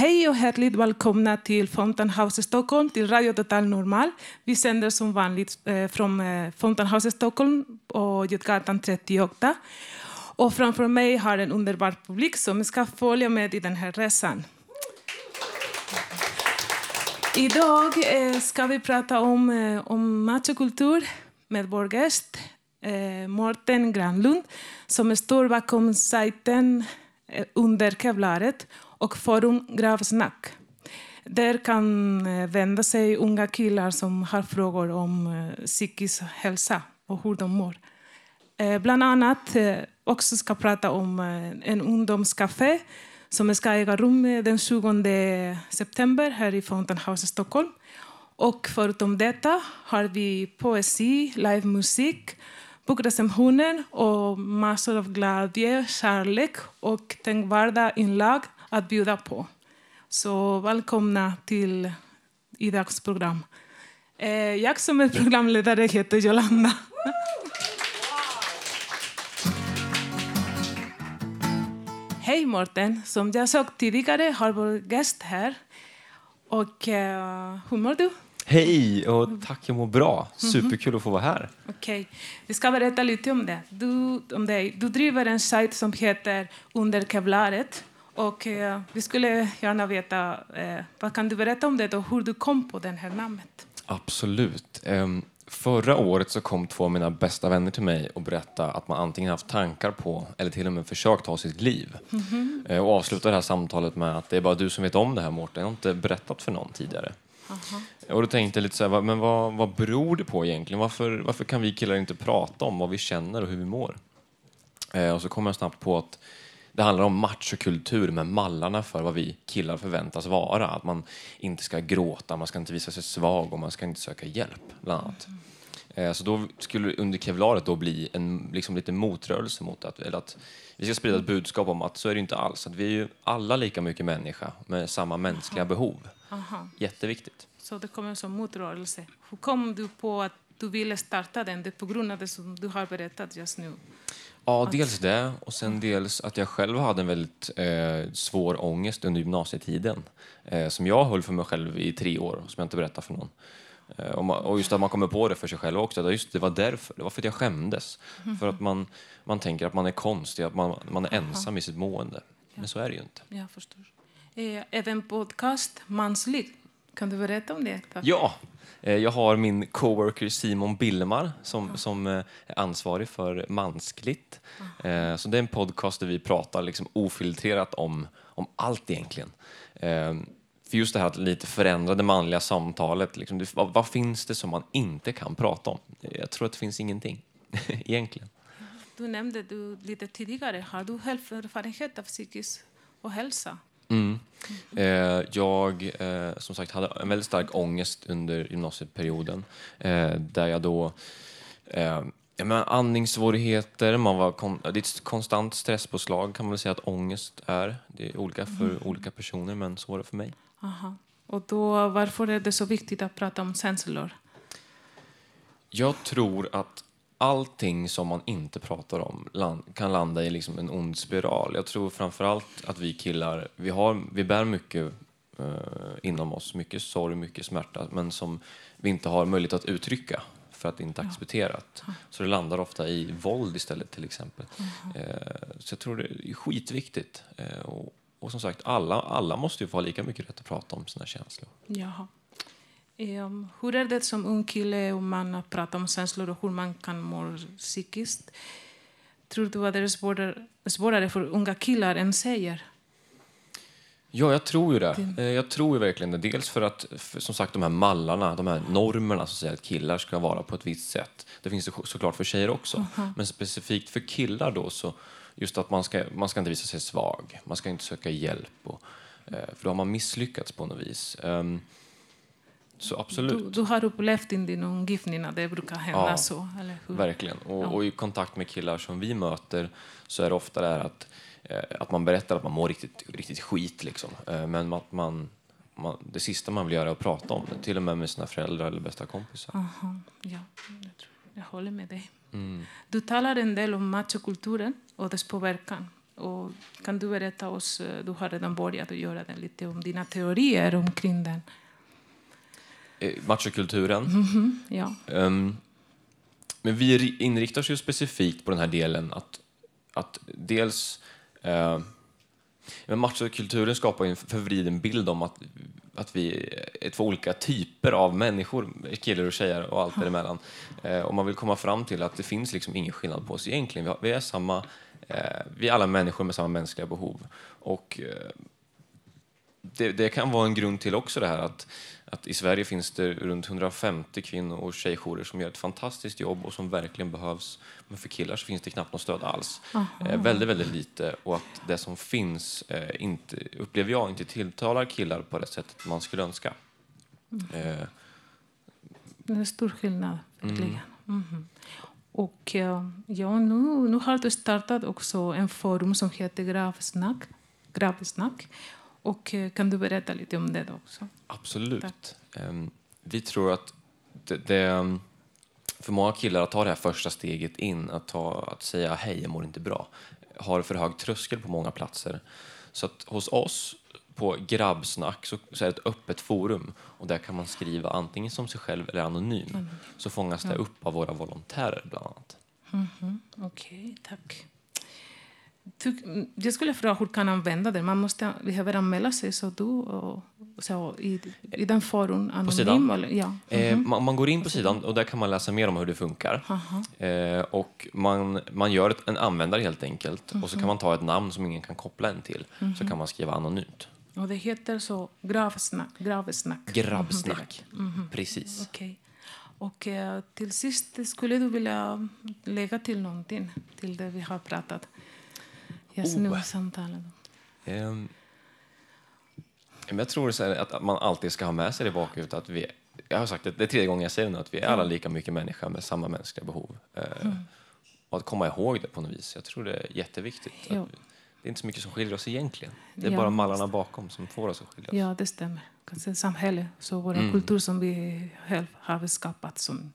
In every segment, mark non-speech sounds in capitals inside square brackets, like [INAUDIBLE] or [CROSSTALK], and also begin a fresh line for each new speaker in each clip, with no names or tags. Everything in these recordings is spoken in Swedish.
Hej och hjärtligt välkomna till Fountain House Stockholm, till Radio Total Normal. Vi sänder som vanligt eh, från eh, Fountain House Stockholm på Götgatan 38. Och framför mig har en underbar publik som ska följa med i den här resan. Idag eh, ska vi prata om, eh, om machokultur med vår gäst eh, Mårten Granlund som står bakom sajten eh, under Kevlaret och forum Gravsnack. Där kan eh, vända sig unga killar som har frågor om eh, psykisk hälsa och hur de mår. Eh, bland annat också ska prata om en ungdomscafé som ska äga rum den 20 september här i Fountain House i Stockholm. Och förutom detta har vi poesi, livemusik, bokrecensioner och massor av glädje, kärlek och tänkvärda inlag att bjuda på. Så välkomna till idags program. Eh, jag som är programledare heter Jolanda. [LAUGHS] Hej Morten! Som jag sa tidigare har vår gäst här. Och uh, hur mår du?
Hej och tack, jag mår bra. Mhm. Superkul att få vara här.
Okej, okay. vi ska berätta lite om det. Du, om dig. du driver en sajt som heter Under Kevlaret. Och eh, vi skulle gärna veta, eh, vad kan du berätta om det och hur du kom på det här namnet?
Absolut. Um, förra året så kom två av mina bästa vänner till mig och berättade att man antingen haft tankar på eller till och med försökt ta sitt liv. Mm -hmm. uh, och avslutade det här samtalet med att det är bara du som vet om det här Mårten, jag har inte berättat för någon tidigare. Aha. Och då tänkte jag lite så här, men vad, vad beror det på egentligen? Varför, varför kan vi killar inte prata om vad vi känner och hur vi mår? Uh, och så kom jag snabbt på att det handlar om machokultur med mallarna för vad vi killar förväntas vara. Att man inte ska gråta, man ska inte visa sig svag och man ska inte söka hjälp, bland annat. Mm. Så då skulle under kevlaret då bli en liksom lite motrörelse mot att, eller att vi ska sprida ett budskap om att så är det inte alls. Att vi är ju alla lika mycket människa med samma mänskliga Aha. behov. Aha. Jätteviktigt.
Så det kommer som motrörelse. Hur kom du på att du ville starta den? Det är på grund av det som du har berättat just nu.
Ja, dels det och sen dels att jag själv hade en väldigt eh, svår ångest under gymnasietiden eh, som jag höll för mig själv i tre år, som jag inte berättade för någon. Eh, och, man, och, just att man kommer på det för sig själv också. Just det var därför, det var för att jag skämdes. Mm. För att man, man tänker att man är konstig, att man, man är ensam i sitt mående. Men så är det ju inte.
Jag förstår. Eh, även podcast Mansligt. Kan du berätta om det?
Ja, Eh, jag har min coworker Simon Billemar som, som eh, är ansvarig för Manskligt. Mm. Så det är en podcast där vi pratar liksom ofiltrerat om, om allt egentligen. För just det här att lite förändra det manliga samtalet. Liksom, vad, vad, finns det som man inte kan prata om? Jag tror att det finns ingenting [LAUGHS] egentligen.
Du nämnde du lite tidigare, har du erfarenhet av psykisk ohälsa?
Mm. Eh, jag eh, som sagt hade en väldigt stark ångest under gymnasieperioden eh, där jag då eh, jag menar, andningssvårigheter, man var kon det är ett konstant stresspåslag kan man väl säga att ångest är. Det är olika för mm. olika personer men så var det för mig.
Aha. Och då, varför är det så viktigt att prata om känslor?
Jag tror att allting som man inte pratar om land, kan landa i liksom en ond spiral. Jag tror framförallt att vi killar, vi, har, vi bär mycket eh, inom oss, mycket sorg, mycket smärta, men som vi inte har möjlighet att uttrycka för att det inte är accepterat. Så det landar ofta i våld istället till exempel. Eh, så jag tror det är skitviktigt. Eh, och, och som sagt, alla, alla måste ju få ha lika mycket rätt att prata om sina känslor.
Jaha. Um, hur är det som ung kille om man pratar om känslor och hur man kan må psykiskt? Tror du att det är svårare, svårare för unga killar än tjejer?
Ja, jag tror ju det. Eh, jag tror ju verkligen det. Dels för att, för, som sagt, de här mallarna, de här normerna som säger att killar ska vara på ett visst sätt. Det finns det såklart för tjejer också. Uh -huh. Men specifikt för killar då så, just att man ska, man ska inte visa sig svag. Man ska inte söka hjälp. Och, eh, för då har man misslyckats på något vis. Um, så absolut.
Du, du, har upplevt i din omgivning att det brukar hända
ja,
så? Eller hur?
Verkligen. Och, ja. och, i kontakt med killar som vi möter så är det ofta det att, eh, att man berättar att man mår riktigt, riktigt skit. Liksom. Eh, men att man, man, det sista man vill göra är att prata om det, till och med med sina föräldrar eller bästa kompisar.
Aha, ja, jag, tror, jag håller med dig. Mm. Du talar en del om machokulturen och dess påverkan Och kan du berätta oss, eh, du har redan börjat att göra den, lite om dina teorier omkring den.
Eh, machokulturen.
Mhm, ja.
Um, men vi ri- inriktar oss ju specifikt på den här delen att, att dels... Uh, men machokulturen skapar en förvriden bild om att, att vi är två olika typer av människor, killar och tjejer och allt däremellan. Uh, och man vill komma fram till att det finns liksom ingen skillnad på oss egentligen. Vi, har, vi är samma, eh, vi är alla människor med samma mänskliga behov. Och eh, det, det kan vara en grund till också det här att, att i Sverige finns det runt 150 kvinno och tjejjourer som gör ett fantastiskt jobb och som verkligen behövs. Men för killar så finns det knappt något stöd alls. Eh, väldigt, väldigt lite. Och att det som finns eh, inte, upplever jag inte tilltalar killar på det sättet man skulle önska. Eh,
Det är stor skillnad, verkligen. Mhm. Och eh, ja, nu, nu har du startat också en forum som heter Gravsnack. Gravsnack. Och eh, kan du berätta lite om det också?
Absolut.
Tack.
Ehm, vi tror att det, det, för många killar att ta det här första steget in, att, ta, att säga hej, jag mår inte bra, har för hög tröskel på många platser. Så att hos oss på Grabbsnack så, så är det ett öppet forum och där kan man skriva antingen som sig själv eller anonym. Så fångas det upp av våra volontärer bland annat.
Mhm, Okej, tack. Jag skulle fråga hur kan använda det? Man måste behöver anmäla sig så du och, så, i, i den forum anonym?
sidan?
Eller, ja.
Eh, man, man går in på sidan och där kan man läsa mer om hur det funkar. Eh, och man, man gör ett, en användare helt enkelt och så kan man ta ett namn som ingen kan koppla en till. Så kan man skriva anonymt.
Och det heter så gravsnack? gravsnack.
Grabbsnack. Precis.
Okej. Och eh, till sist, skulle du vilja lägga till någonting till det vi har pratat just nu
Oh.
i samtalet?
Ehm, men jag tror så att man alltid ska ha med sig det bakhuvudet att vi, jag har sagt det, det är tredje gången jag säger det nu, att vi är alla lika mycket människa med samma mänskliga behov. Eh, Och att komma ihåg det på något vis. Jag tror det är jätteviktigt.
Ja.
vi- det är inte så mycket som skiljer oss egentligen. Det är
Ja,
bara mallarna bakom som får oss att skilja oss.
Ja, det stämmer. Samhälle, så vår
Mm.
kultur som vi själv har skapat som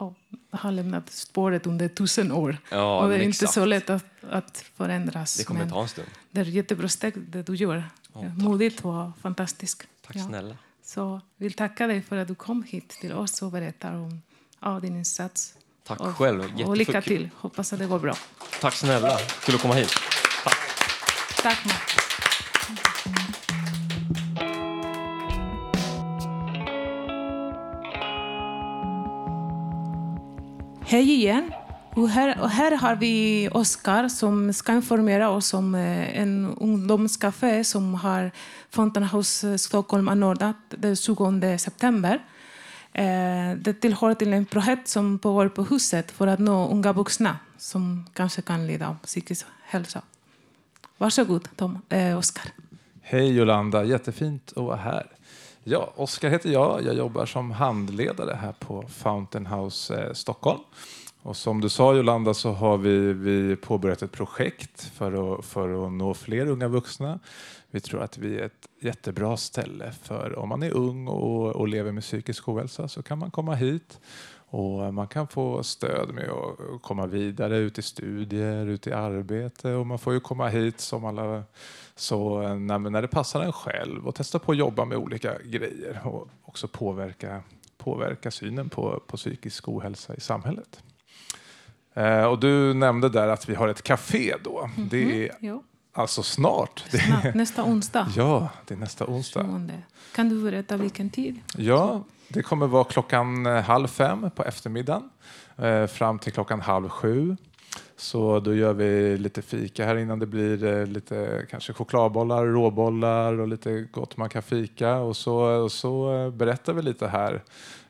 ja, har lämnat spåret under tusen år.
Ja,
och det är inte
exakt.
så lätt att, att förändras.
Det kommer
men
ta en stund.
det är jättebra steg det du gör.
Ja,
Ja,
tack.
Modigt och fantastiskt.
Tack
Ja.
snälla.
Så vill tacka dig för att du kom hit till oss och berättar om ja, din insats.
Tack
och,
själv.
Och
Jätteful-
lycka till. Hoppas att det går bra.
Tack snälla. Kul att komma hit.
Tack, Matt. Hej igen. Och här, och här har vi Oskar som ska informera oss om eh, en ungdomscafé som har Fountainhouse eh, Stockholm anordnat den 20 september. Eh, det tillhör till en projekt som pågår på huset för att nå unga vuxna som kanske kan lida av psykisk hälsa. Varsågod, Tom, eh, Oskar.
Hej Jolanda, jättefint att vara här. Ja, Oskar heter jag. Jag jobbar som handledare här på Fountain House eh, Stockholm. Och som du sa Jolanda så har vi, vi påbörjat ett projekt för att, för att nå fler unga vuxna. Vi tror att vi är ett jättebra ställe för om man är ung och, och lever med psykisk ohälsa så kan man komma hit och man kan få stöd med att komma vidare ut i studier, ut i arbete och man får ju komma hit som alla så eh, när, när det passar en själv och testa på att jobba med olika grejer och också påverka, påverka synen på, på psykisk ohälsa i samhället. Eh, och du nämnde där att vi har ett café då. Det är
Jo,
alltså snart.
Snart, nästa onsdag. [LAUGHS]
ja, det är nästa onsdag.
20. Kan du berätta vilken tid?
Ja, det kommer vara klockan eh, halv fem på eftermiddagen eh, fram till klockan halv sju. Så då gör vi lite fika här innan det blir eh, lite kanske chokladbollar, råbollar och lite gott man kan fika. Och så, och så eh, berättar vi lite här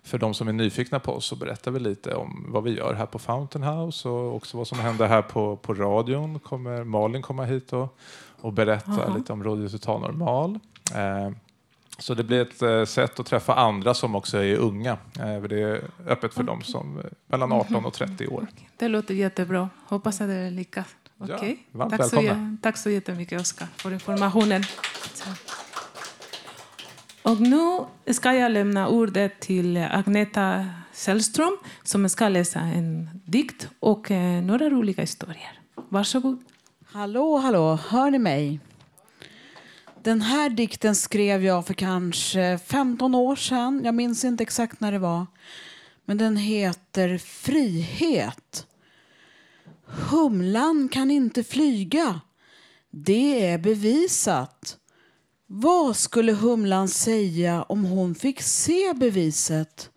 för de som är nyfikna på oss så berättar vi lite om vad vi gör här på Fountain House och också vad som händer här på, på radion. Kommer Malin komma hit och, och berätta
Aha.
lite om Radio Total Normal. Eh, så det blir ett eh, sätt att träffa andra som också är unga. Eh, det är öppet för dem som är mellan 18 och 30 år.
Det låter jättebra. Hoppas att det lyckas.
Ja,
Okej.
varmt
tack, så,
välkomna.
jä- tack så jättemycket, Oskar, för informationen. Så. Och nu ska jag lämna ordet till Agneta Sällström som ska läsa en dikt och eh, några roliga historier. Varsågod.
Hallå, hallå, hör ni mig? Den här dikten skrev jag för kanske 15 år sedan. Jag minns inte exakt när det var. Men den heter Frihet. Humlan kan inte flyga. Det är bevisat. Vad skulle humlan säga om hon fick se beviset?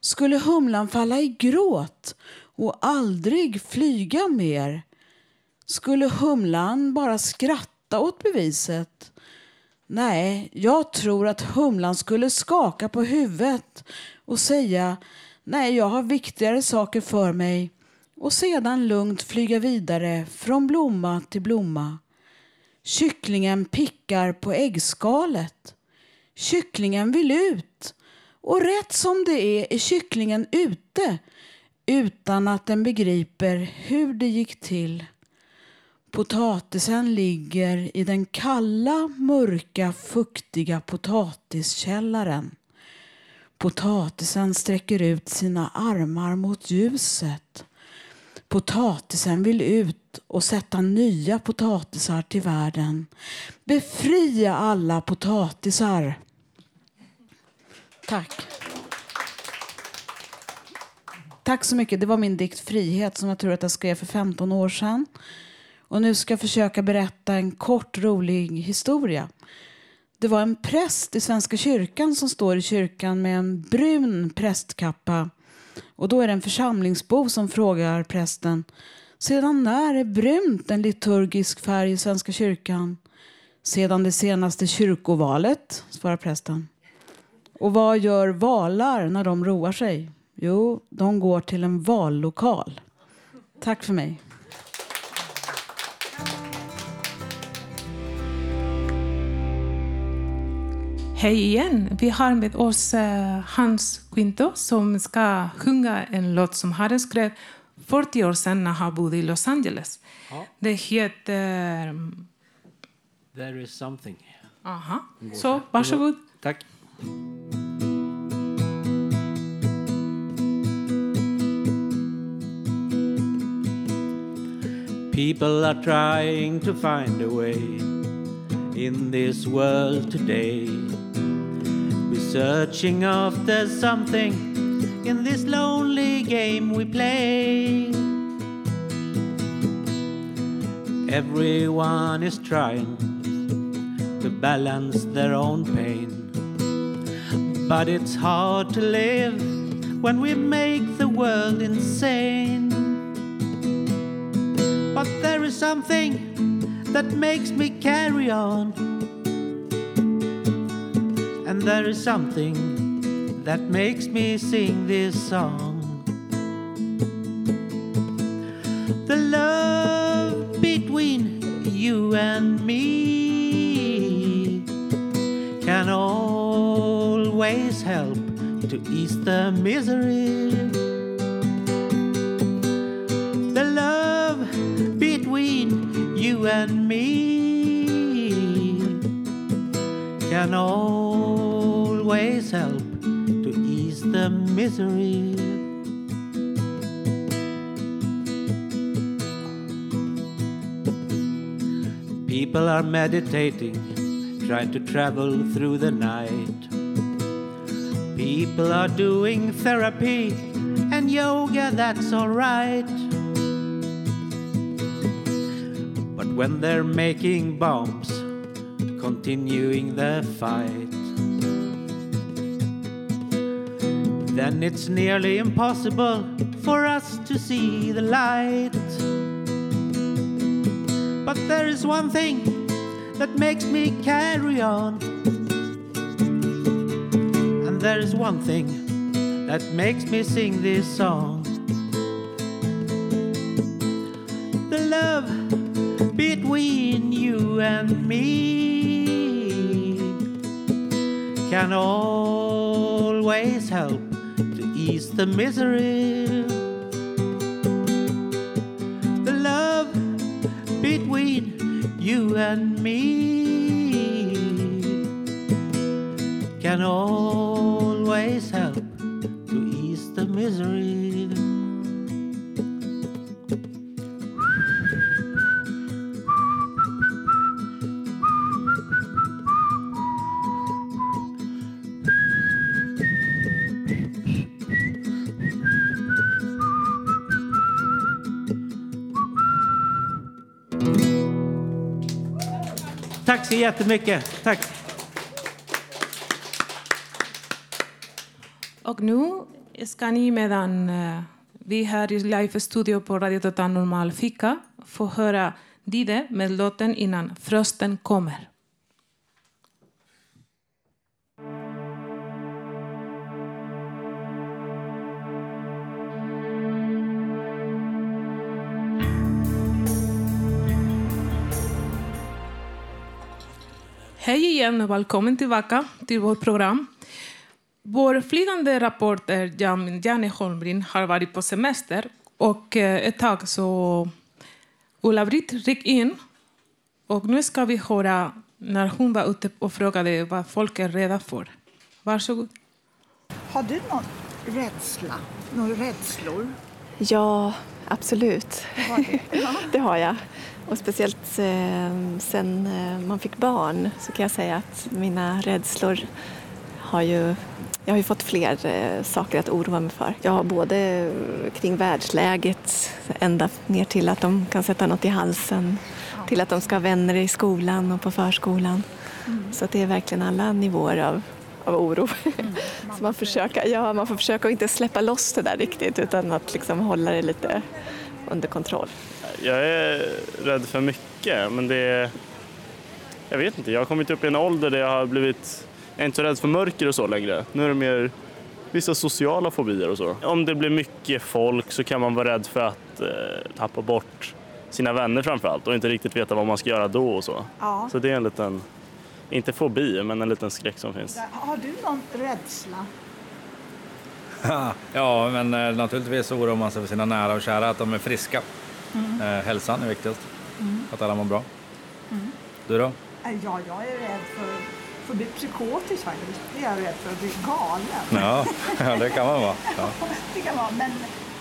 Skulle humlan falla i gråt och aldrig flyga mer? Skulle humlan bara skratta åt beviset? Nej, jag tror att humlan skulle skaka på huvudet och säga nej, jag har viktigare saker för mig och sedan lugnt flyga vidare från blomma till blomma. Kycklingen pickar på äggskalet. Kycklingen vill ut och rätt som det är är kycklingen ute utan att den begriper hur det gick till. Potatisen ligger i den kalla, mörka, fuktiga potatiskällaren. Potatisen sträcker ut sina armar mot ljuset. Potatisen vill ut och sätta nya potatisar till världen. Befria alla potatisar. Tack. Tack så mycket. Det var min dikt Frihet som jag tror att jag skrev för 15 år sedan. Och nu ska jag försöka berätta en kort rolig historia. Det var en präst i Svenska kyrkan som står i kyrkan med en brun prästkappa. Och då är det en församlingsbo som frågar prästen sedan när är brunt en liturgisk färg i Svenska kyrkan? Sedan det senaste kyrkovalet, svarar prästen. Och vad gör valar när de roar sig? Jo, de går till en vallokal. Tack för mig.
Hej igen! Vi har med oss eh, Hans Quinto som ska sjunga en låt som han skrev 40 år sedan när han bodde i Los Angeles.
Ja.
Det heter...
There is something.
Aha. Så, varsågod.
Tack. People are trying to find a way in this world today. Searching after something in this lonely game we play. Everyone is trying to balance their own pain. But it's hard to live when we make the world insane. But there is something that makes me carry on. And there is something that makes me sing this song. The love between you and me can always help to ease the misery. The love between you and me can always help to ease the misery. People are meditating, trying to travel through the night. People are doing therapy and yoga, that's alright. But when they're making bombs, continuing the fight, then it's nearly impossible for us to see the light. But there is one thing that makes me carry on. And there is one thing that makes me sing this song. The love between you and me can always help ease the misery. The love between you and me can always help to ease the misery. Så jättemycket. Tack.
Och nu ska ni medan eh, vi här i live-studio på Radio Total Normal Fika få höra Dide med låten Innan frosten kommer. Hej igen och välkommen tillbaka till vårt program. Vår flygande reporter Jan- Janne Holmgren har varit på semester och eh, ett tag så Ulla-Britt gick in och nu ska vi höra när hon var ute och frågade vad folk är rädda för. Varsågod.
Har du någon rädsla? Några rädslor?
Ja, absolut.
Har du? Ja. [LAUGHS]
Det har jag. Och speciellt eh, sen eh, man fick barn så kan jag säga att mina rädslor har ju... Jag har ju fått fler eh, saker att oroa mig för. Jag har både kring världsläget ända ner till att de kan sätta något i halsen till att de ska ha vänner i skolan och på förskolan. Så att det är verkligen alla nivåer av, av oro. [LAUGHS] Så man, försöker, ja, man får försöka att inte släppa loss det där riktigt utan att liksom hålla det lite under kontroll.
Jag är rädd för mycket, men det är... Jag vet inte, jag har kommit upp i en ålder där jag har blivit... Jag är inte så rädd för mörker och så längre. Nu är det mer vissa sociala fobier och så. Om det blir mycket folk så kan man vara rädd för att eh, tappa bort sina vänner framför allt och inte riktigt veta vad man ska göra då och så.
Ja.
Så det är en liten, inte fobi, men en liten skräck som finns.
Har du någon rädsla?
Ja, men eh, naturligtvis oroar man sig för sina nära och kära, att de är friska. Eh, hälsan är viktigast. Att alla mår bra. Du då?
Äh, Ja, jag är rädd för, för att bli psykotisk faktiskt. Det är jag rädd för, att bli galen.
Ja, ja det kan man vara. Ja. [LAUGHS]
Det kan vara, men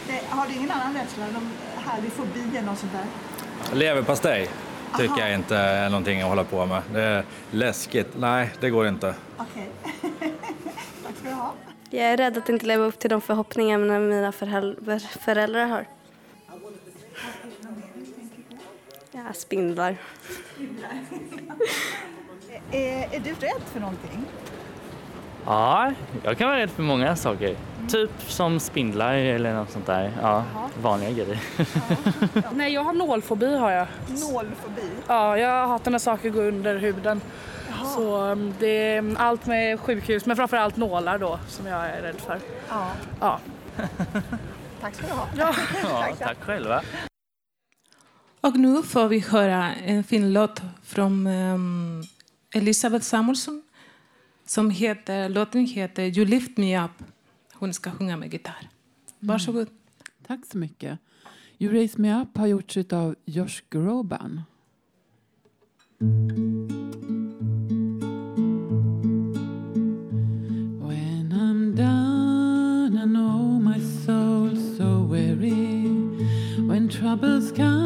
det, har du ingen annan rädsla? Någon härlig fobi eller något sånt där?
Leverpastej tycker
Aha.
jag inte är någonting att hålla på med. Det är läskigt. Nej, det går inte.
Okej. [LAUGHS] Tack ska du ha.
Jag är rädd att inte leva upp till de förhoppningar mina föräldrar, föräldrar har. Ja, spindlar.
Är, [LAUGHS] är du rädd för någonting?
Ja, jag kan vara rädd för många saker. Typ som spindlar eller något sånt där. Ja, vanliga grejer. [LAUGHS]
Nej, jag har nålfobi har jag.
Nålfobi?
Ja, jag har hatat när saker går under huden. Så um, det är allt med sjukhus, men framförallt nålar då som jag är rädd för.
Ja.
Ja. [LAUGHS]
Tack ska du ha.
Ja.
Ja, [LAUGHS] tack själva.
Och nu får vi höra en fin låt från um, Elisabeth Samuelsson som heter, låten heter You lift me up. Hon ska sjunga med gitarr. Varsågod.
Tack så mycket. You Raise Me Up har gjorts av Josh Groban. Troubles come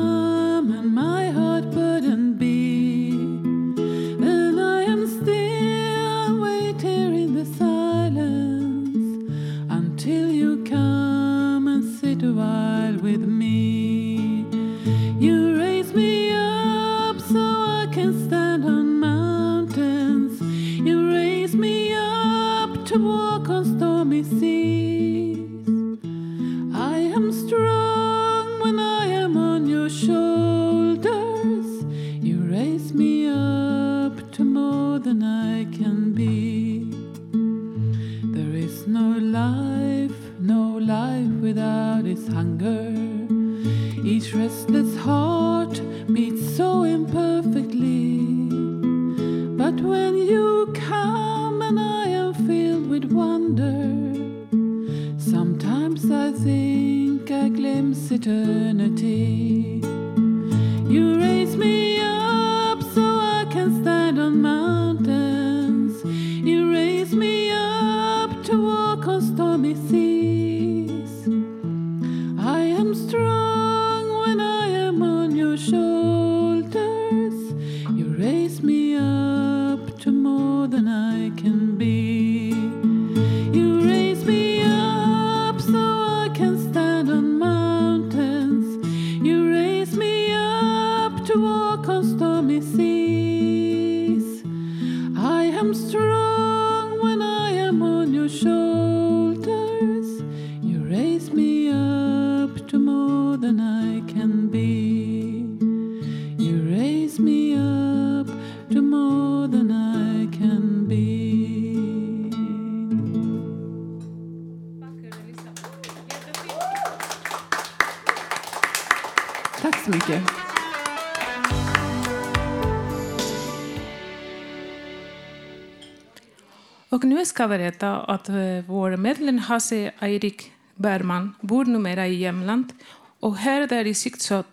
ska berätta att eh, vår medlem Hasse Eirik Bergman bor numera i Jämtland. Och här där i Sigtuna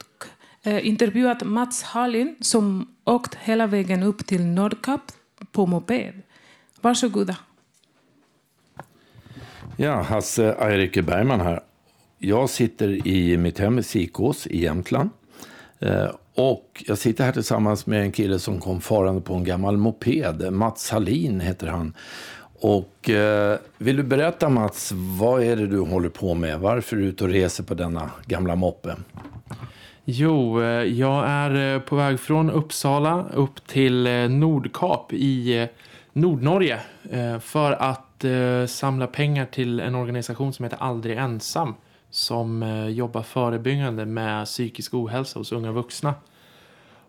eh, intervjuat Mats Hallin som åkt hela vägen upp till Nordkap på moped. Varsågoda.
Ja, Hasse Eirik Bergman här. Jag sitter i mitt hem i Sikås i Jämtland. Eh, och jag sitter här tillsammans med en kille som kom farande på en gammal moped. Mats Hallin heter han. Och eh, vill du berätta Mats, vad är det du håller på med? Varför är du ute och reser på denna gamla moppe?
Jo, eh, jag är eh, på väg från Uppsala upp till eh, Nordkap i Nordnorge för att samla pengar till en organisation som heter Aldrig ensam som jobbar förebyggande med psykisk ohälsa hos unga vuxna.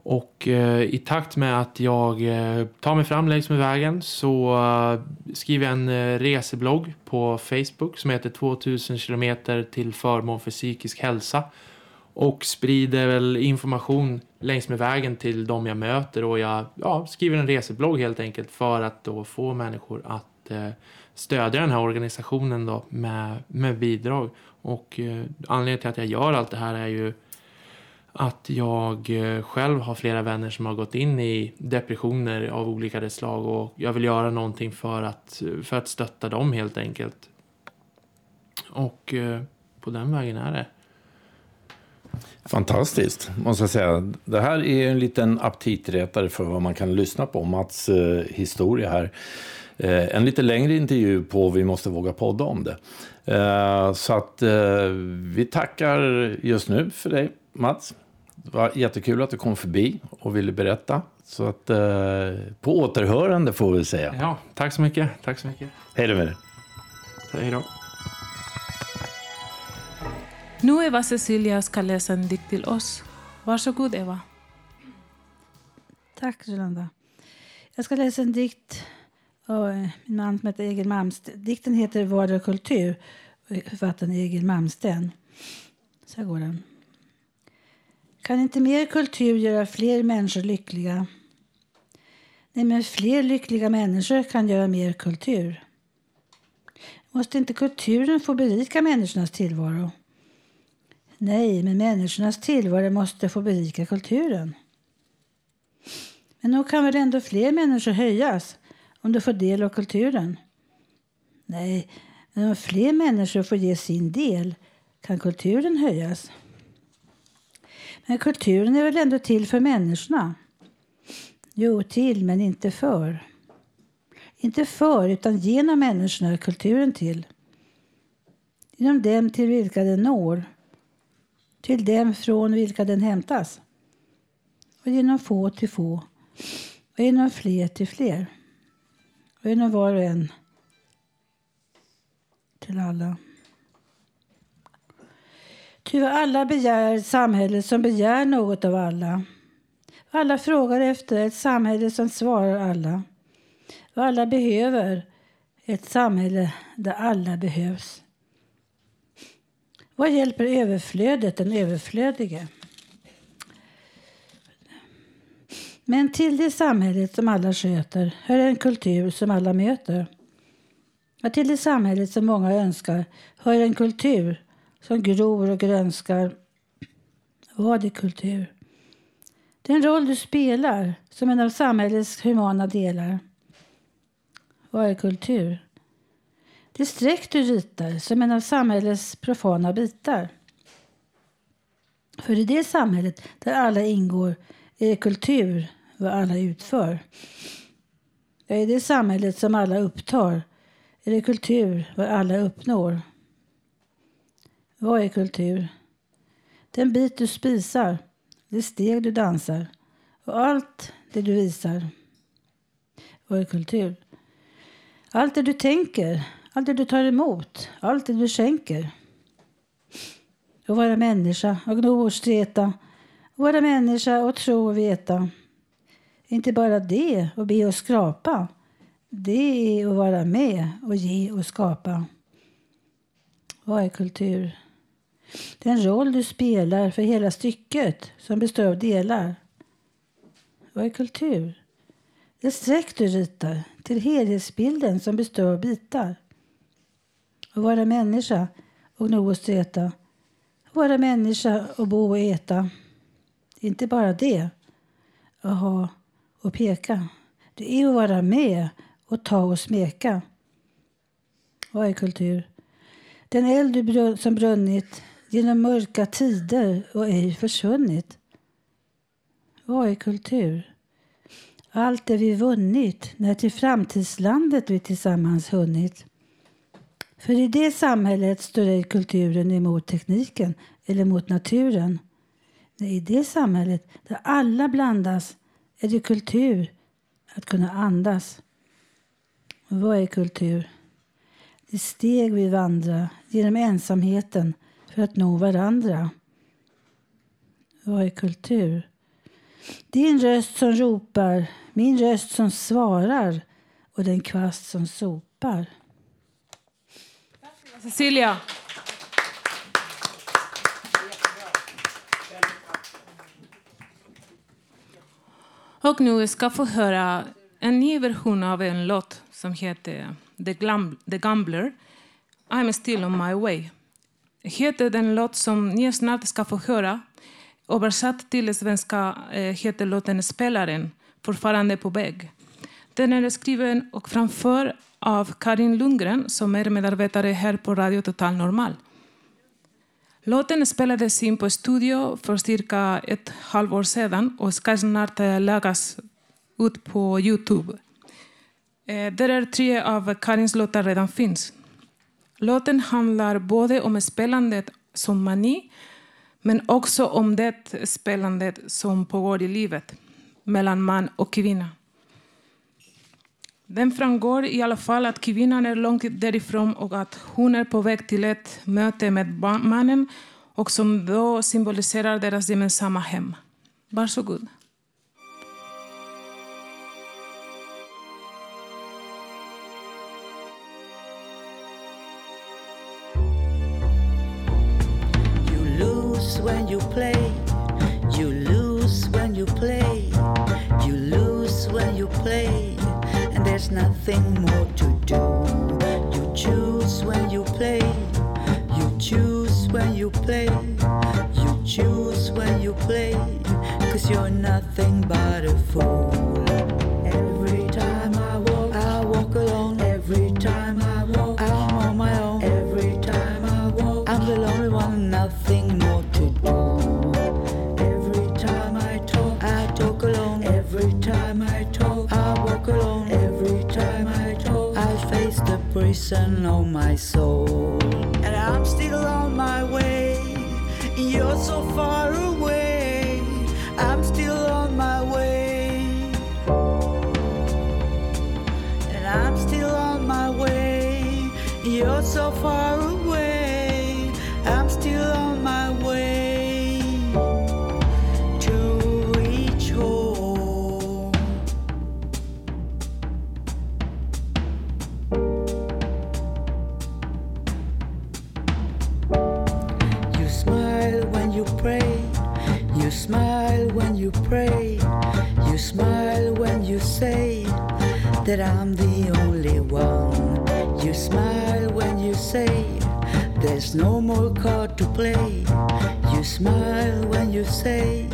Och eh, i takt med att jag eh, tar mig fram längs med vägen så eh, skriver jag en eh, reseblogg på Facebook som heter 2000 kilometer till förmån för psykisk hälsa. Och sprider väl information längs med vägen till de jag möter och jag ja, skriver en reseblogg helt enkelt för att då få människor att eh, stödja den här organisationen då med, med bidrag. Och eh, anledningen till att jag gör allt det här är ju att jag eh, själv har flera vänner som har gått in i depressioner av olika slag och jag vill göra någonting för att, för att stötta dem helt enkelt. Och eh, på den vägen är det.
Fantastiskt, måste jag säga. Det här är en liten aptitretare för vad man kan lyssna på. Mats eh, historia här. Eh, en lite längre intervju på Vi måste våga podda om det. Eh, så att eh, vi tackar just nu för dig, Mats. Det var jättekul att du kom förbi och ville berätta. Så att eh, på återhörande får vi säga.
Ja, tack så mycket. Tack så mycket.
Hej då med dig.
Hej då.
Nu Eva Cecilia ska läsa en dikt till oss. Varsågod Eva.
Tack, Rolanda. Jag ska läsa en dikt av eh, min man som heter Egil Malmsten. Dikten heter Vardag och kultur författaren Egil Malmsten. Så här går den. Kan inte mer kultur göra fler människor lyckliga? Nej, men fler lyckliga människor kan göra mer kultur. Måste inte kulturen få berika människornas tillvaro? Nej, men människornas tillvaro måste få berika kulturen. Men nog kan väl ändå fler människor höjas om de får del av kulturen? Nej, men om fler människor får ge sin del kan kulturen höjas. Men kulturen är väl ändå till för människorna? Jo, till men inte för. Inte för, utan genom människorna är kulturen till. Genom dem till vilka den når. Till dem från vilka den hämtas. Och genom få till få. Och genom fler till fler. Och genom var och en till alla. Ty alla begär ett samhälle som begär något av alla. Alla frågar efter ett samhälle som svarar alla. Och alla behöver ett samhälle där alla behövs. Vad hjälper överflödet den överflödige? Men till det samhället som alla sköter hör en kultur som alla möter. Och till det samhället som många önskar hör en kultur som gror och grönskar. Vad är kultur? Den roll du spelar som en av samhällets humana delar. Vad är kultur? Det streck du ritar som en av samhällets profana bitar. För i det samhället där alla ingår är det kultur vad alla utför. Ja, i det samhället som alla upptar är det kultur vad alla uppnår. Vad är kultur? Den bit du spisar, det steg du dansar och allt det du visar. Vad är kultur? Allt det du tänker, allt det du tar emot, allt det du skänker. Att vara människa och gno och streta. Att vara människa och tro och veta. Inte bara det och be och skrapa. Det är att vara med och ge och skapa. Vad är kultur? Den roll du spelar för hela stycket som består av delar. Vad är kultur? Det streck du ritar till helhetsbilden som består av bitar. Att vara människa och nog och streta. Att vara människa och bo och äta. Inte bara det. Att ha och peka. Det är att vara med och ta och smeka. Vad är kultur? Den eld som brunnit genom mörka tider och ej försvunnit. Vad är kultur? Allt det vi vunnit när till framtidslandet vi tillsammans hunnit. För i det samhället står ej kulturen emot tekniken eller mot naturen. Nej, i det samhället där alla blandas är det kultur att kunna andas. Vad är kultur? Det steg vi vandrar genom ensamheten för att nå varandra. Vad är kultur? Din röst som ropar, min röst som svarar och den kvast som sopar.
Cecilia. Och nu ska få höra en ny version av en låt som heter The, Glum- The Gambler, I'm still on my way. Heter den låt som ni snart ska få höra. Översatt till svenska eh, heter låten Spelaren, fortfarande på väg. Den är skriven och framför av Karin Lundgren som är medarbetare här på Radio Total Normal. Låten spelades in på studio för cirka ett halvår sedan och ska snart eh, läggas ut på Youtube. Eh, där är tre av Karins låtar redan finns. Låten handlar både om spelandet som mani men också om det spelandet som pågår i livet mellan man och kvinna. Den framgår i alla fall att kvinnan är långt därifrån och att hon är på väg till ett möte med mannen och som då symboliserar deras gemensamma hem. Varsågod.
Nothing more to do. You choose when you play. You choose when you play. You choose when you play. Cause you're nothing but prison oh my soul. And I'm still on my way. You're so far away. I'm still on my way. And I'm still on my way. You're so far away. I'm still on my way that I'm the only one. You smile when you say there's no more card to play. You smile when you say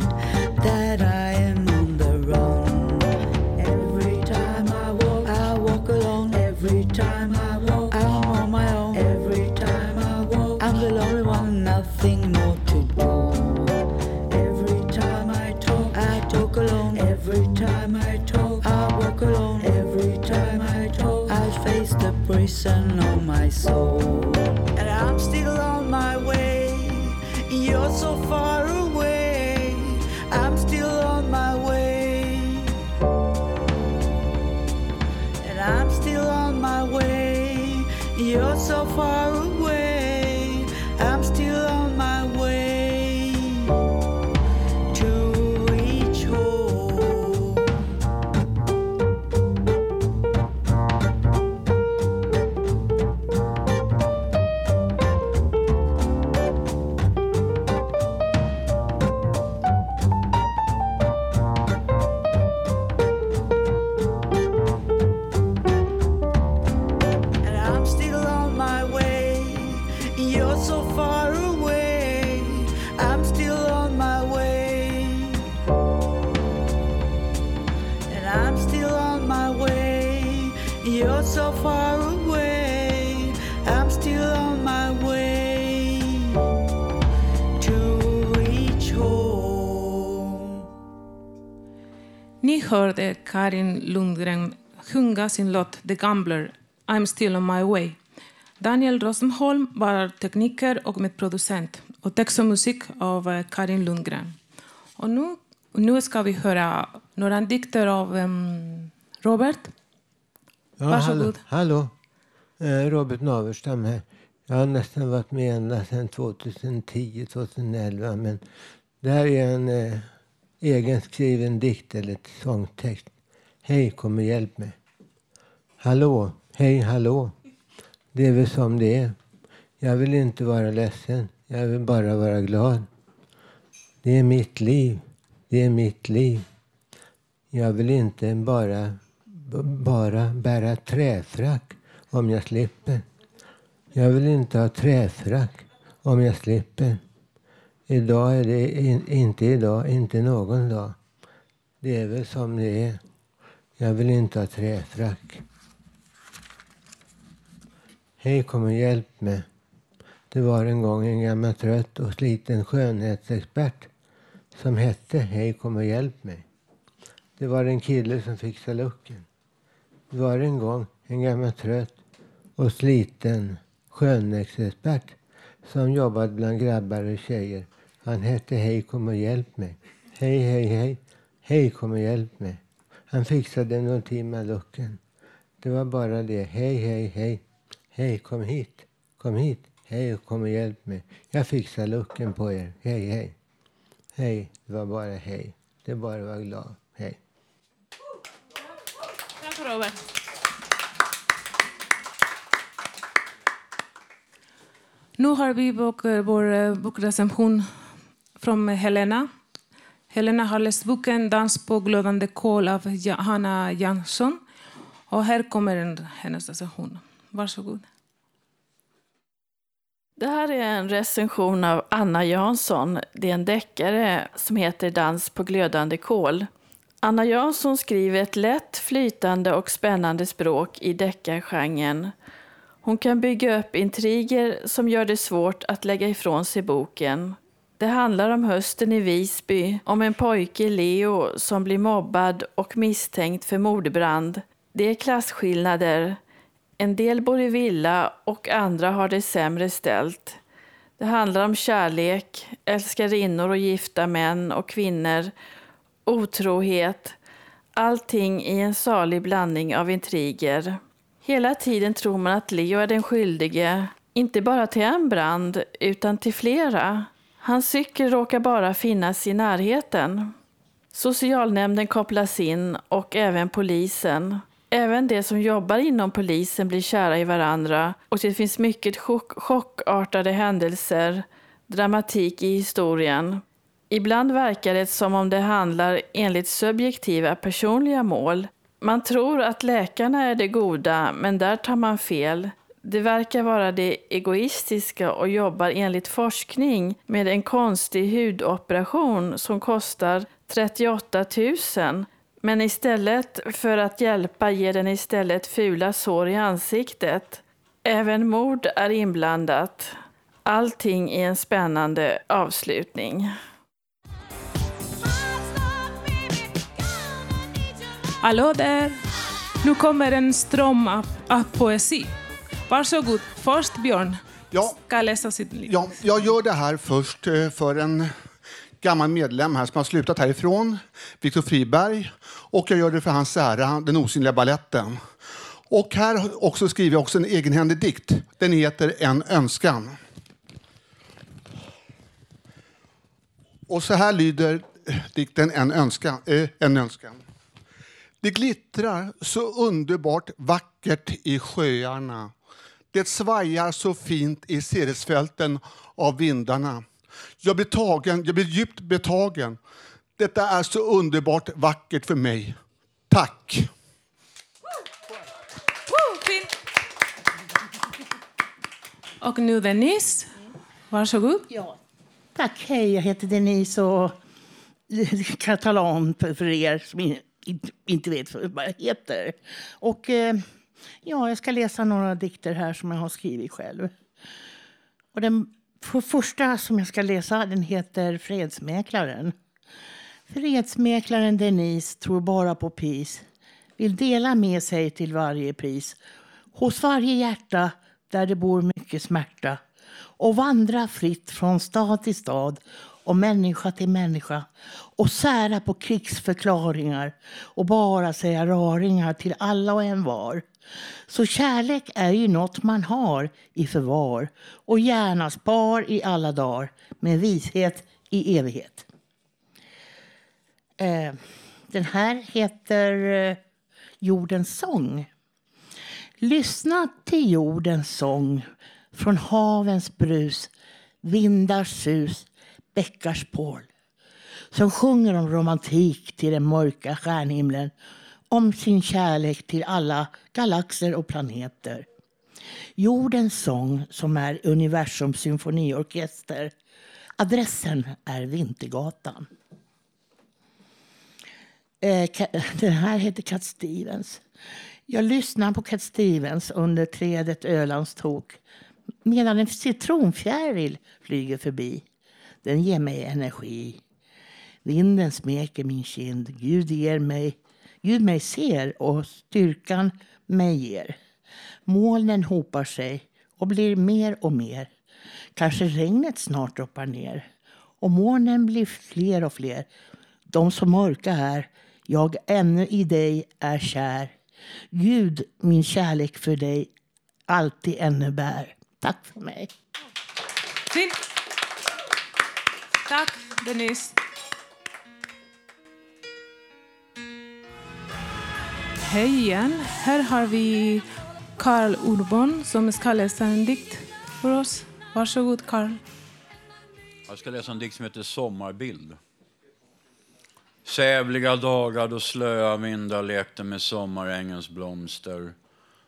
prison of my soul. And I'm still on my way. You're so far
Karin Lundgren sjunga sin låt The Gambler, I'm still on my way. Daniel Rosenholm var tekniker och medproducent och text och musik av eh, Karin Lundgren. Och nu, nu ska vi höra några dikter av em, Robert.
Ja,
Varsågod.
Hallå, hallå. Eh, Robert Naverstam här. Jag har nästan varit med ända sedan 2010, 2011. Men det här är en eh, egenskriven dikt eller ett sångtext. Hej, kom och hjälp mig. Hallå, hej, hallå. Det är väl som det är. Jag vill inte vara ledsen. Jag vill bara vara glad. Det är mitt liv. Det är mitt liv. Jag vill inte bara, bara bära träfrack om jag slipper. Jag vill inte ha träfrack om jag slipper. Idag är det in, inte idag, inte någon dag. Det är väl som det är. Jag vill inte ha träfrack. Hej, kom och hjälp mig. Det var en gång en gammal trött och sliten skönhetsexpert som hette Hej, kom och hjälp mig. Det var en kille som fixade lucken. Det var en gång en gammal trött och sliten skönhetsexpert som jobbade bland grabbar och tjejer. Han hette Hej, kom och hjälp mig. Hej, hej, hej. Hej, kom och hjälp mig. Han fixade någon timme lucken. Det var bara det. Hej, hej, hej. Hej, kom hit. Kom hit. Hej, kom och hjälp mig. Jag fixar lucken på er. Hej, hej. Hej, det var bara hej. Det är bara att vara glad. Hej.
Tack Robert. Nu har vi vår eh, bokrecension från Helena. Helena har läst boken Dans på glödande kol av Hanna Jansson. Och här kommer en, hennes recension. Varsågod.
Det här är en recension av Anna Jansson. Det är en deckare som heter Dans på glödande kol. Anna Jansson skriver ett lätt, flytande och spännande språk i deckargenren. Hon kan bygga upp intriger som gör det svårt att lägga ifrån sig boken. Det handlar om hösten i Visby, om en pojke, Leo, som blir mobbad och misstänkt för mordbrand. Det är klasskillnader. En del bor i villa och andra har det sämre ställt. Det handlar om kärlek, älskarinnor och gifta män och kvinnor, otrohet, allting i en salig blandning av intriger. Hela tiden tror man att Leo är den skyldige, inte bara till en brand, utan till flera. Hans cykel råkar bara finnas i närheten. Socialnämnden kopplas in och även polisen. Även de som jobbar inom polisen blir kära i varandra och det finns mycket chock chockartade händelser, dramatik i historien. Ibland verkar det som om det handlar enligt subjektiva personliga mål. Man tror att läkarna är det goda, men där tar man fel. Det verkar vara det egoistiska och jobbar enligt forskning med en konstig hudoperation som kostar 38 000. Men istället för att hjälpa ger den istället fula sår i ansiktet. Även mord är inblandat. Allting i en spännande avslutning.
Hallå där! Nu kommer en ström av, av poesi. Varsågod. Först Björn
Ja.
ska läsa sitt liv.
Ja, jag gör det här först eh, för en gammal medlem här som har slutat härifrån, Viktor Friberg. Och jag gör det för hans ära, den osynliga balletten. Och här också skriver jag också en egenhändig dikt. Den heter En önskan. Och så här lyder dikten En önskan. Eh, en önskan. Det glittrar så underbart vackert i sjöarna. Det svajar så fint i Ceresfälten av vindarna. Jag blir tagen, jag blir djupt betagen. Detta är så underbart vackert för mig. Tack!
Och nu Denise, varsågod.
Ja. Tack, hej, jag heter Denise och [LAUGHS] kan jag tala om för er som in- inte vet vad jag heter. Och eh, ja, jag ska läsa några dikter här som jag har skrivit själv. Och den för första som jag ska läsa den heter Fredsmäklaren. Fredsmäklaren Denise tror bara på peace. Vill dela med sig till varje pris. Hos varje hjärta där det bor mycket smärta. Och vandra fritt från stad till stad och människa till människa. Och sära på krigsförklaringar och bara säga raringar till alla och en var. Så kärlek är ju något man har i förvar och gärna spar i alla dagar med vishet i evighet. Eh, den här heter eh, Jordens sång. Lyssna till jordens sång från havens brus, vindars sus, bäckars Paul, som sjunger om romantik till den mörka stjärnhimlen om sin kärlek till alla galaxer och planeter. Jordens sång som är universums symfoniorkester. Adressen är Vintergatan. Eh, [LAUGHS] den här heter Cat Stevens. Jag lyssnar på Cat Stevens under trädet Ölands tok medan en citronfjäril flyger förbi. Den ger mig energi. Vinden smeker min kind. Gud ger mig, Gud mig ser och styrkan mig ger. Molnen hopar sig och blir mer och mer. Kanske regnet snart droppar ner. Och molnen blir fler och fler. De som mörka är, jag ännu i dig är kär. Gud, min kärlek för dig alltid ännu bär. Tack för mig.
Fint. Tack Denise. Hej igen. Här har vi Karl Urban som ska läsa en dikt för oss. Varsågod Karl.
Jag ska läsa en dikt som heter Sommarbild. Sävliga dagar då slöa vindar lekte med sommarängens blomster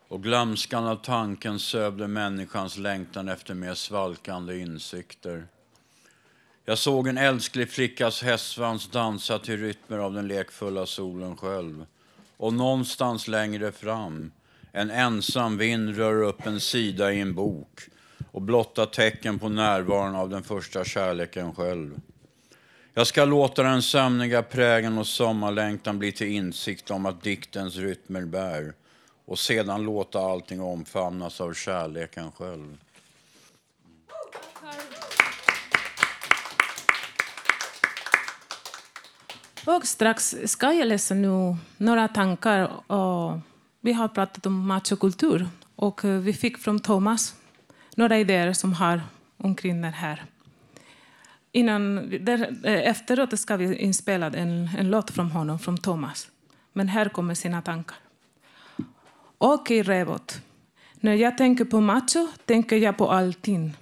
och glömskan av tanken sövde människans längtan efter mer svalkande insikter. Jag såg en älsklig flickas hästsvans dansa till rytmer av den lekfulla solen själv. Och någonstans längre fram, en ensam vind rör upp en sida i en bok och blotta tecken på närvaron av den första kärleken själv. Jag ska låta den sömniga prägen och sommarlängtan bli till insikt om att diktens rytmer bär och sedan låta allting omfamnas av kärleken själv.
Och strax ska jag läsa nu några tankar. Och vi har pratat om machokultur och vi fick från Thomas några idéer som har omkring det här. Innan, där, eh, efteråt ska vi inspela en, en låt från honom, från Thomas. Men här kommer sina tankar. Okej, Revot. När jag tänker på macho tänker jag på allting.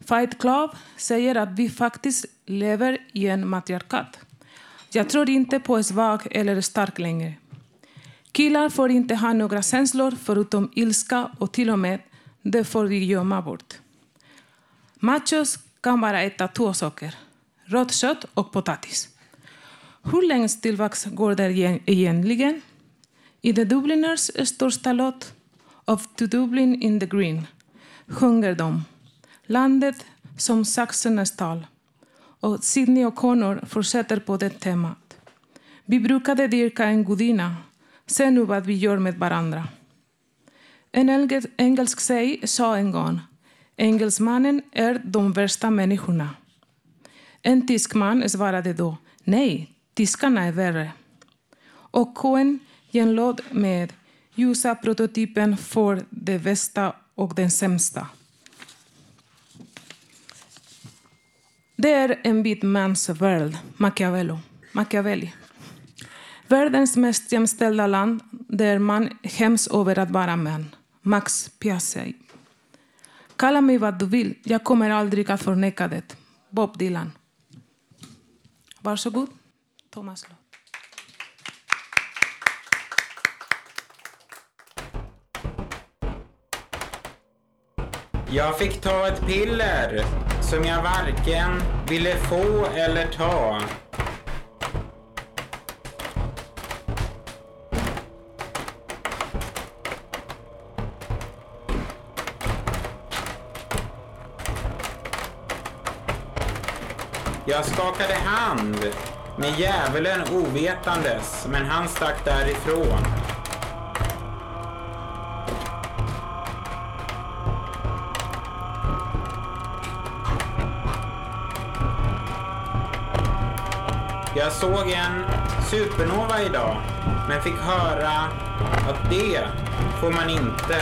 Fight Club säger att vi faktiskt lever i en matriarkat. Jag tror inte på svag eller stark längre. Killar får inte ha några känslor förutom ilska och till och med det får vi gömma bort. Machos kan bara äta två saker, rått kött och potatis. Hur längst tillväxt går det egentligen? I The Dubliners största låt, Of to Dublin in the Green, sjunger de Landet som saxernas tal. Och Sidney O'Connor fortsätter på det temat. Vi brukade dyrka en gudinna. Se nu vad vi gör med varandra. En engelsk tjej sa en gång Engelsmannen är de värsta människorna. En tysk man svarade då Nej, tyskarna är värre. Och Cohen genlåd med ljusa prototypen för det bästa och den sämsta. Det är en vit mans värld, Machiavello. Machiavelli. Världens mest jämställda land där man skäms över att vara man. Max Piazzi. Kalla mig vad du vill, jag kommer aldrig att förneka det. Bob Dylan. Varsågod, Thomas Lott.
Jag fick ta ett piller som jag varken ville få eller ta. Jag skakade hand med djävulen ovetandes, men han stack därifrån. Såg en supernova idag, men fick höra att det får man inte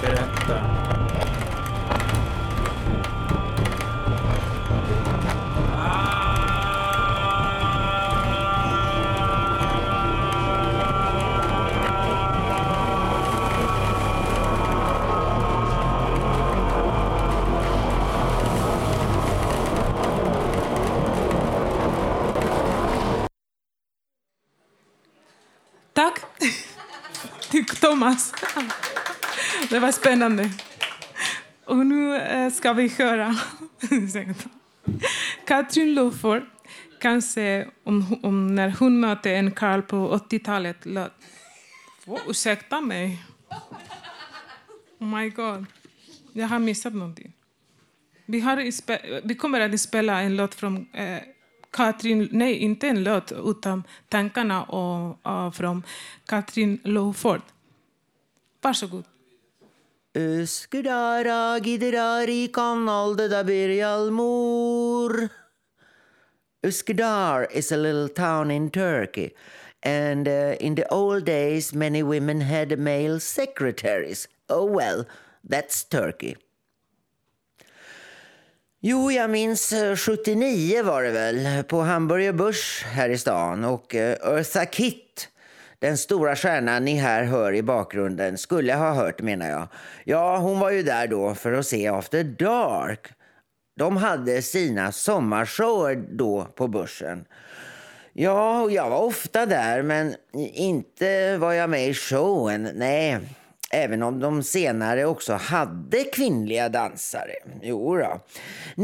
berätta.
Thomas. Det var spännande. Och nu eh, ska vi höra [LAUGHS] Katrin Loford kanske om, om när hon mötte en karl på 80-talet oh, Ursäkta mig. Oh my god. Jag har missat någonting. Vi, har vi kommer att spela en låt från eh, Katrin, nej inte en låt utan tankarna och, och från Katrin Loford. Varsågod.
Üsküdar'a gider kan aldı da bir yalmur. Üsküdar is a little town in Turkey. And uh, in the old days, many women had male secretaries. Oh well, that's Turkey. Jo, jag minns eh, 79 var det väl, på Hamburger Börs här i stan. Och eh, Eartha Kitt, den stora stjärnan ni här hör i bakgrunden, skulle ha hört menar jag. Ja, hon var ju där då för att se After Dark. De hade sina sommarshower då på Börsen. Ja, och jag var ofta där, men inte var jag med i showen. Nej, även om de senare också hade kvinnliga dansare. Jo då.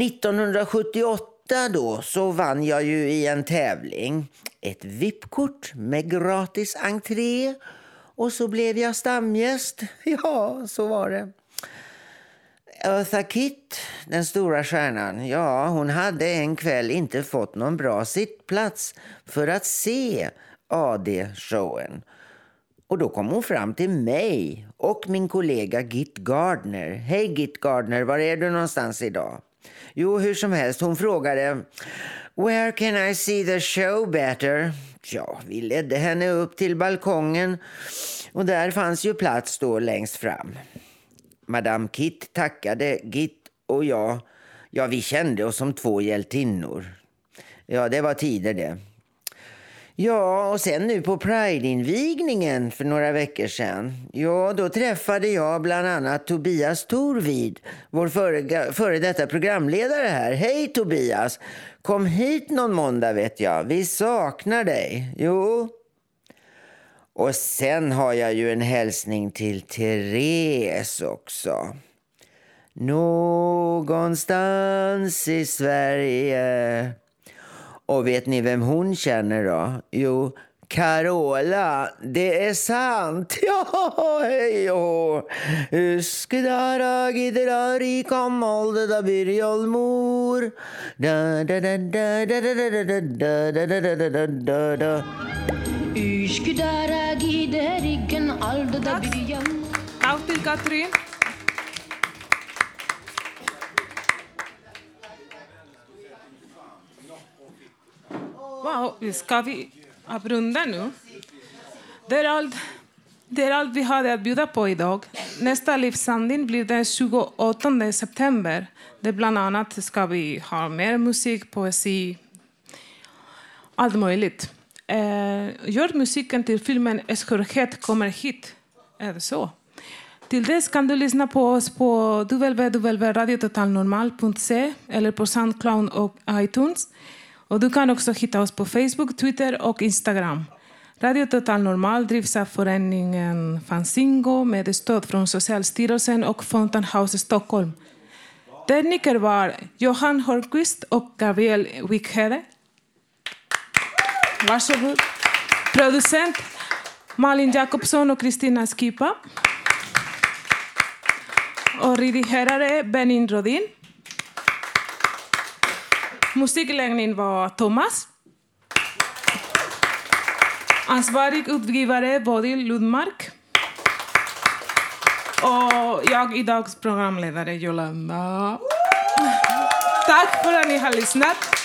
1978 då så vann jag ju i en tävling ett VIP-kort med gratis entré och så blev jag stamgäst. [LAUGHS] Ja, så var det. Eartha Kitt, den stora stjärnan, ja, hon hade en kväll inte fått någon bra sittplats för att se AD-showen. Och då kom hon fram till mig och min kollega Git Gardner. Hej Git Gardner, var är du någonstans idag? Jo, hur som helst, hon frågade Where can I see the show better? Ja, vi ledde henne upp till balkongen och där fanns ju plats då längst fram. Madame Kit tackade Git och jag, ja vi kände oss som två hjältinnor. Ja, det var tider det. Ja, och sen nu på Pride-invigningen för några veckor sedan. Ja, då träffade jag bland annat Tobias Torvid, vår före, före detta programledare här. Hej Tobias! Kom hit någon måndag vet jag. Vi saknar dig. Jo. Och sen har jag ju en hälsning till Therese också. Någonstans i Sverige och vet ni vem hon känner då? Jo, Carola, det är sant. Ja, hej och Üsküdar'a gider da bir. Da da da da da da da da da da da da da da
Üsküdar'a gider igen aldı da bir yağmur.
Tack till Katrin. Ska vi avrunda nu? Det är allt Det är allt vi hade att bjuda på idag. Nästa livssamling blir den 28 september. Där bland annat ska vi ha mer musik, poesi, allt möjligt. Eh, gör musiken till filmen Skörhet kommer hit. Är det så? Till dess kan du lyssna på oss på www.radiototalnormal.se eller på Soundcloud och iTunes. Och du kan också hitta oss på Facebook, Twitter och Instagram. Radio Total Normal drivs av föreningen Fanzingo med stöd från Socialstyrelsen och Fountain House Stockholm. Tekniker var Johan Hornqvist och Gabriel Wickhede. Varsågod. Producent Malin Jakobsson och Kristina Skipa. Och redigerare Benin Rodin. Musikläggning var Thomas. Ansvarig utgivare Bodil Ludmark. Och jag idags programledare Jolanda. Tack för att ni har lyssnat.